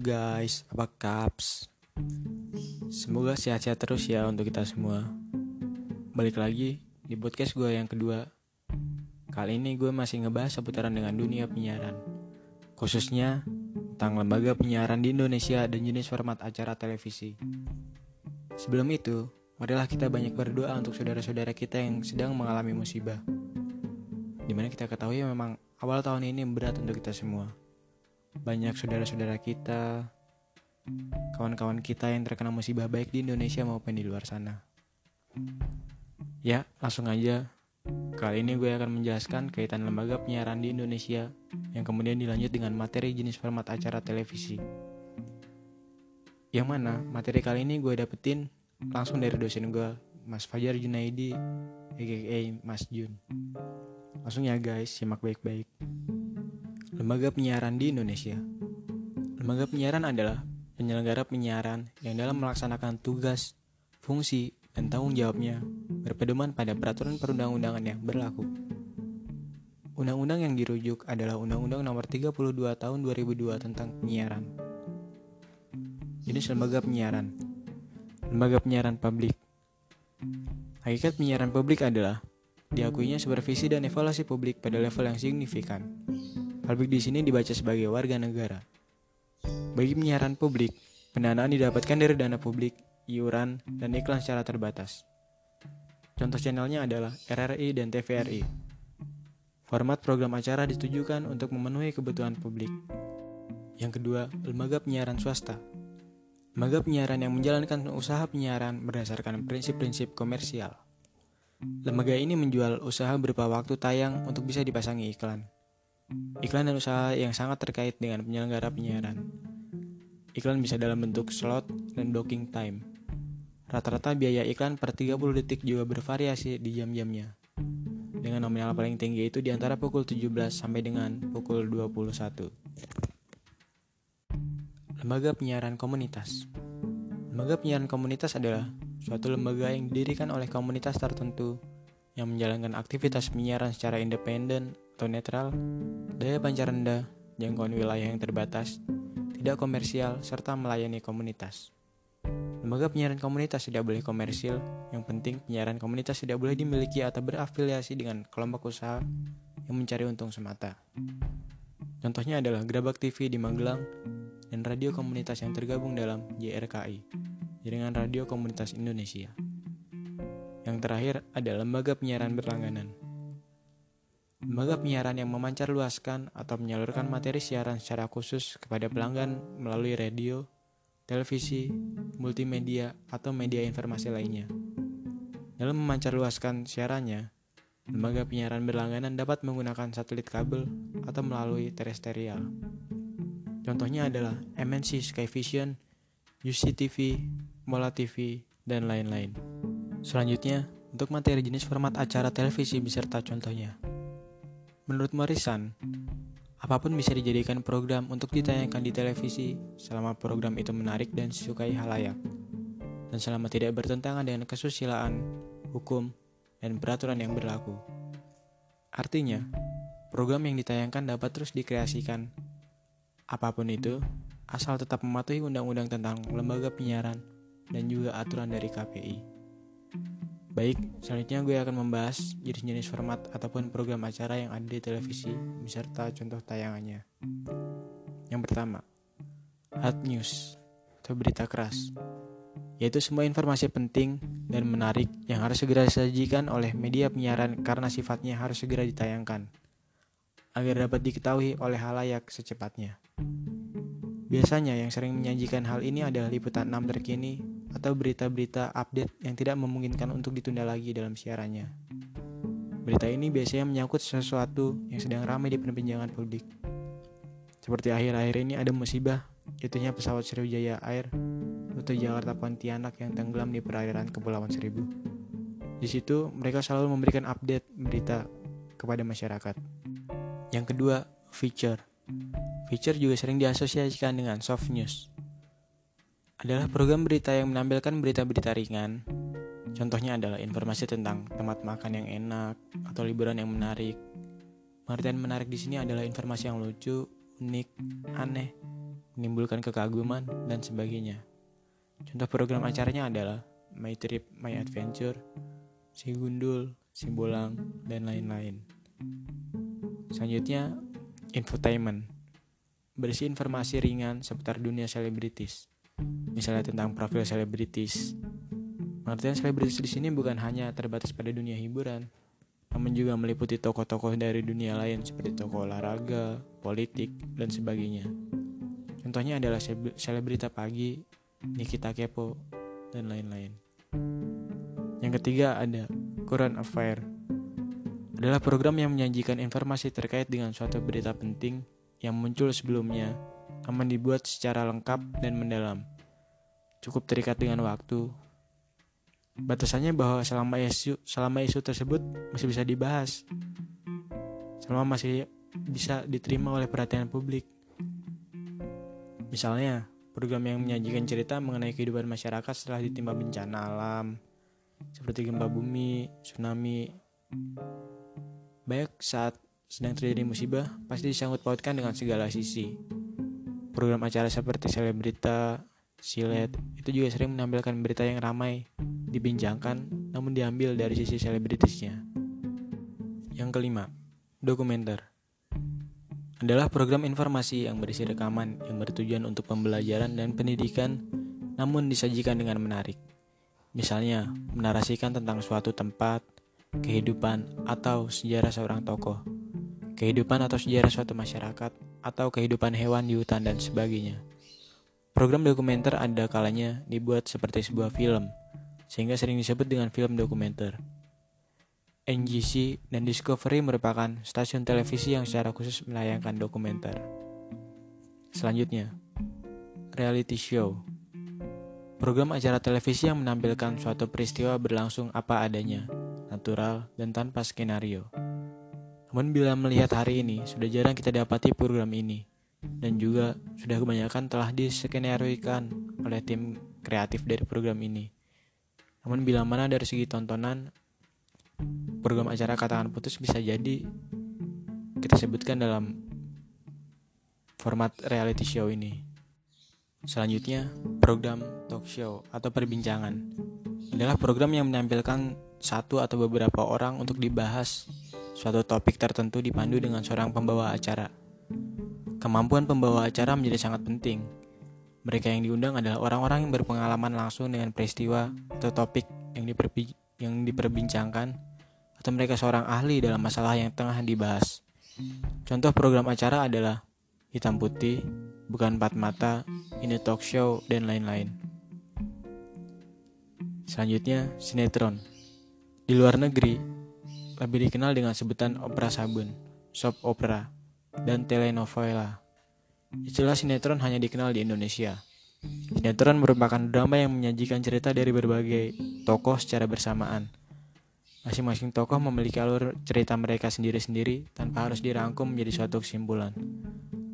guys, apa kaps? Semoga sehat-sehat terus ya untuk kita semua. Balik lagi di podcast gue yang kedua. Kali ini gue masih ngebahas seputaran dengan dunia penyiaran. Khususnya tentang lembaga penyiaran di Indonesia dan jenis format acara televisi. Sebelum itu, marilah kita banyak berdoa untuk saudara-saudara kita yang sedang mengalami musibah. Di mana kita ketahui memang awal tahun ini berat untuk kita semua banyak saudara-saudara kita, kawan-kawan kita yang terkena musibah baik di Indonesia maupun di luar sana. Ya, langsung aja. Kali ini gue akan menjelaskan kaitan lembaga penyiaran di Indonesia yang kemudian dilanjut dengan materi jenis format acara televisi. Yang mana materi kali ini gue dapetin langsung dari dosen gue, Mas Fajar Junaidi, aka Mas Jun. Langsung ya guys, simak baik-baik. Lembaga penyiaran di Indonesia. Lembaga penyiaran adalah penyelenggara penyiaran yang dalam melaksanakan tugas, fungsi, dan tanggung jawabnya berpedoman pada peraturan perundang-undangan yang berlaku. Undang-undang yang dirujuk adalah Undang-Undang Nomor 32 Tahun 2002 tentang penyiaran. Jenis lembaga penyiaran. Lembaga penyiaran publik. Hakikat penyiaran publik adalah diakuinya supervisi dan evaluasi publik pada level yang signifikan Publik di sini dibaca sebagai warga negara. Bagi penyiaran publik, pendanaan didapatkan dari dana publik, iuran, dan iklan secara terbatas. Contoh channelnya adalah RRI dan TVRI. Format program acara ditujukan untuk memenuhi kebutuhan publik. Yang kedua, lembaga penyiaran swasta. Lembaga penyiaran yang menjalankan usaha penyiaran berdasarkan prinsip-prinsip komersial. Lembaga ini menjual usaha berupa waktu tayang untuk bisa dipasangi iklan. Iklan dan usaha yang sangat terkait dengan penyelenggara penyiaran. Iklan bisa dalam bentuk slot dan blocking time. Rata-rata biaya iklan per 30 detik juga bervariasi di jam-jamnya. Dengan nominal paling tinggi itu di antara pukul 17 sampai dengan pukul 21. Lembaga penyiaran komunitas. Lembaga penyiaran komunitas adalah suatu lembaga yang didirikan oleh komunitas tertentu yang menjalankan aktivitas penyiaran secara independen atau netral, daya pancar rendah, jangkauan wilayah yang terbatas, tidak komersial, serta melayani komunitas. Lembaga penyiaran komunitas tidak boleh komersil, yang penting penyiaran komunitas tidak boleh dimiliki atau berafiliasi dengan kelompok usaha yang mencari untung semata. Contohnya adalah Grabak TV di Magelang dan radio komunitas yang tergabung dalam JRKI, Jaringan Radio Komunitas Indonesia. Yang terakhir ada lembaga penyiaran berlangganan. Lembaga penyiaran yang memancar luaskan atau menyalurkan materi siaran secara khusus kepada pelanggan melalui radio, televisi, multimedia, atau media informasi lainnya. Dalam memancar luaskan siarannya, lembaga penyiaran berlangganan dapat menggunakan satelit kabel atau melalui terestrial. Contohnya adalah MNC Skyvision, UCTV, Mola TV, dan lain-lain. Selanjutnya, untuk materi jenis format acara televisi beserta contohnya. Menurut Morrison, apa pun bisa dijadikan program untuk ditayangkan di televisi selama program itu menarik dan disukai halayak, dan selama tidak bertentangan dengan kesusilaan, hukum, dan peraturan yang berlaku. Artinya, program yang ditayangkan dapat terus dikreasikan. Apa pun itu, asal tetap mematuhi undang-undang tentang lembaga penyiaran dan juga aturan dari KPI. Baik, selanjutnya gue akan membahas jenis-jenis format ataupun program acara yang ada di televisi beserta contoh tayangannya. Yang pertama, hot news atau berita keras, yaitu semua informasi penting dan menarik yang harus segera disajikan oleh media penyiaran karena sifatnya harus segera ditayangkan agar dapat diketahui oleh halayak secepatnya. Biasanya yang sering menyajikan hal ini adalah liputan 6 terkini atau berita-berita update yang tidak memungkinkan untuk ditunda lagi dalam siarannya. Berita ini biasanya menyangkut sesuatu yang sedang ramai di perbincangan publik. Seperti akhir-akhir ini ada musibah, itunya pesawat Sriwijaya Air rute Jakarta Pontianak yang tenggelam di perairan Kepulauan Seribu. Di situ mereka selalu memberikan update berita kepada masyarakat. Yang kedua, feature. Feature juga sering diasosiasikan dengan soft news adalah program berita yang menampilkan berita-berita ringan. Contohnya adalah informasi tentang tempat makan yang enak atau liburan yang menarik. Pengertian menarik di sini adalah informasi yang lucu, unik, aneh, menimbulkan kekaguman, dan sebagainya. Contoh program acaranya adalah My Trip, My Adventure, Si Gundul, Si Bolang, dan lain-lain. Selanjutnya, infotainment. Berisi informasi ringan seputar dunia selebritis. Misalnya tentang profil selebritis. Pengertian selebritis di sini bukan hanya terbatas pada dunia hiburan, namun juga meliputi tokoh-tokoh dari dunia lain seperti tokoh olahraga, politik, dan sebagainya. Contohnya adalah selebrita pagi, Nikita Kepo, dan lain-lain. Yang ketiga ada Current Affair. Adalah program yang menyajikan informasi terkait dengan suatu berita penting yang muncul sebelumnya, namun dibuat secara lengkap dan mendalam. Cukup terikat dengan waktu. Batasannya bahwa selama isu, selama isu tersebut masih bisa dibahas. Selama masih bisa diterima oleh perhatian publik. Misalnya, program yang menyajikan cerita mengenai kehidupan masyarakat setelah ditimpa bencana alam, seperti gempa bumi, tsunami. Baik saat sedang terjadi musibah, pasti disangkut pautkan dengan segala sisi. Program acara seperti Selebrita, Silet, itu juga sering menampilkan berita yang ramai, dibincangkan, namun diambil dari sisi selebritisnya. Yang kelima, dokumenter adalah program informasi yang berisi rekaman yang bertujuan untuk pembelajaran dan pendidikan, namun disajikan dengan menarik. Misalnya, menarasikan tentang suatu tempat, kehidupan, atau sejarah seorang tokoh, kehidupan atau sejarah suatu masyarakat, atau kehidupan hewan di hutan, dan sebagainya. Program dokumenter ada kalanya dibuat seperti sebuah film, sehingga sering disebut dengan film dokumenter. NGC dan Discovery merupakan stasiun televisi yang secara khusus menayangkan dokumenter. Selanjutnya, reality show. Program acara televisi yang menampilkan suatu peristiwa berlangsung apa adanya, natural, dan tanpa skenario. Namun bila melihat hari ini, sudah jarang kita dapati program ini, dan juga sudah kebanyakan telah diskenariokan oleh tim kreatif dari program ini. Namun bila mana dari segi tontonan, program acara katakan putus bisa jadi kita sebutkan dalam format reality show ini. Selanjutnya, program talk show atau perbincangan adalah program yang menampilkan satu atau beberapa orang untuk dibahas suatu topik tertentu dipandu dengan seorang pembawa acara. Kemampuan pembawa acara menjadi sangat penting. Mereka yang diundang adalah orang-orang yang berpengalaman langsung dengan peristiwa atau topik yang, diperbi yang diperbincangkan atau mereka seorang ahli dalam masalah yang tengah dibahas. Contoh program acara adalah Hitam Putih, Bukan Empat Mata, Ini Talk Show, dan lain-lain. Selanjutnya, sinetron. Di luar negeri, lebih dikenal dengan sebutan opera sabun, soap opera, dan telenovela. Istilah sinetron hanya dikenal di Indonesia. Sinetron merupakan drama yang menyajikan cerita dari berbagai tokoh secara bersamaan – Masing-masing tokoh memiliki alur cerita mereka sendiri-sendiri tanpa harus dirangkum menjadi suatu kesimpulan.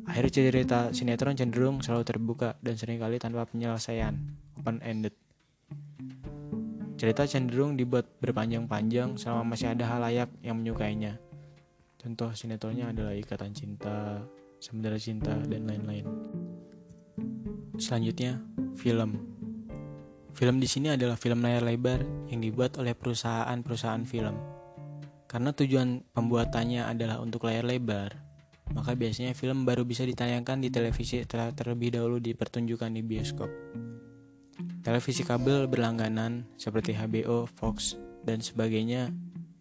Akhir cerita sinetron cenderung selalu terbuka dan sering kali tanpa penyelesaian, open-ended. Cerita cenderung dibuat berpanjang-panjang selama masih ada halayak yang menyukainya. Contoh sinetronnya adalah Ikatan Cinta, Samudera Cinta, dan lain-lain. Selanjutnya, film. Film di sini adalah film layar lebar yang dibuat oleh perusahaan-perusahaan film. Karena tujuan pembuatannya adalah untuk layar lebar, maka biasanya film baru bisa ditayangkan di televisi setelah terlebih dahulu dipertunjukkan di bioskop. Televisi kabel berlangganan seperti HBO, Fox, dan sebagainya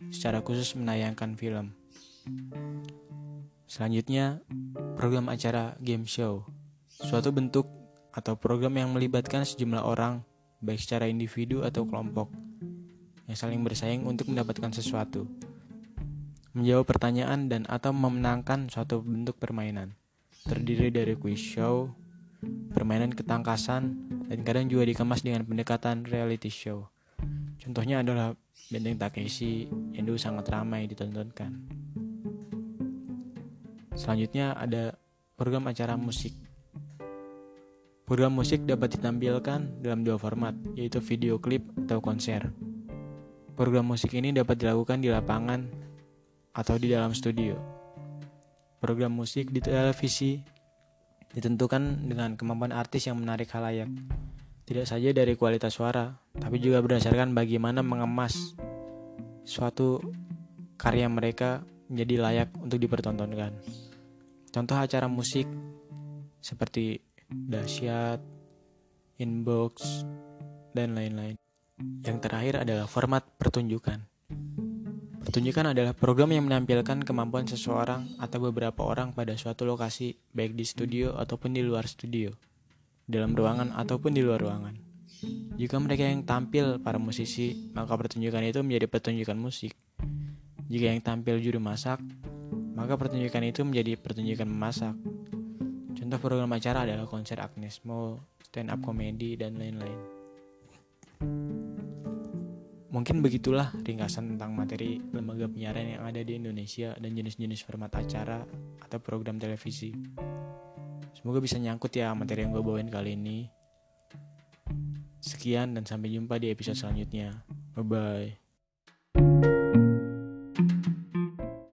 secara khusus menayangkan film. Selanjutnya, program acara game show, suatu bentuk atau program yang melibatkan sejumlah orang baik secara individu atau kelompok, yang saling bersaing untuk mendapatkan sesuatu. Menjawab pertanyaan dan atau memenangkan suatu bentuk permainan. Terdiri dari quiz show, permainan ketangkasan, dan kadang juga dikemas dengan pendekatan reality show. Contohnya adalah Benteng Takeshi yang dulu sangat ramai ditontonkan. Selanjutnya ada program acara musik Program musik dapat ditampilkan dalam dua format, yaitu video klip atau konser. Program musik ini dapat dilakukan di lapangan atau di dalam studio. Program musik di televisi ditentukan dengan kemampuan artis yang menarik halayak. Tidak saja dari kualitas suara, tapi juga berdasarkan bagaimana mengemas suatu karya mereka menjadi layak untuk dipertontonkan. Contoh acara musik seperti Dasyat, Inbox, dan lain-lain. Yang terakhir adalah format pertunjukan. Pertunjukan adalah program yang menampilkan kemampuan seseorang atau beberapa orang pada suatu lokasi, baik di studio ataupun di luar studio, dalam ruangan ataupun di luar ruangan. Jika mereka yang tampil para musisi, maka pertunjukan itu menjadi pertunjukan musik. Jika yang tampil juru masak, maka pertunjukan itu menjadi pertunjukan memasak. Contoh program acara adalah konser Agnes Mo, stand up comedy, dan lain-lain. Mungkin begitulah ringkasan tentang materi lembaga penyiaran yang ada di Indonesia dan jenis-jenis format acara atau program televisi. Semoga bisa nyangkut ya materi yang gue bawain kali ini. Sekian dan sampai jumpa di episode selanjutnya. Bye-bye.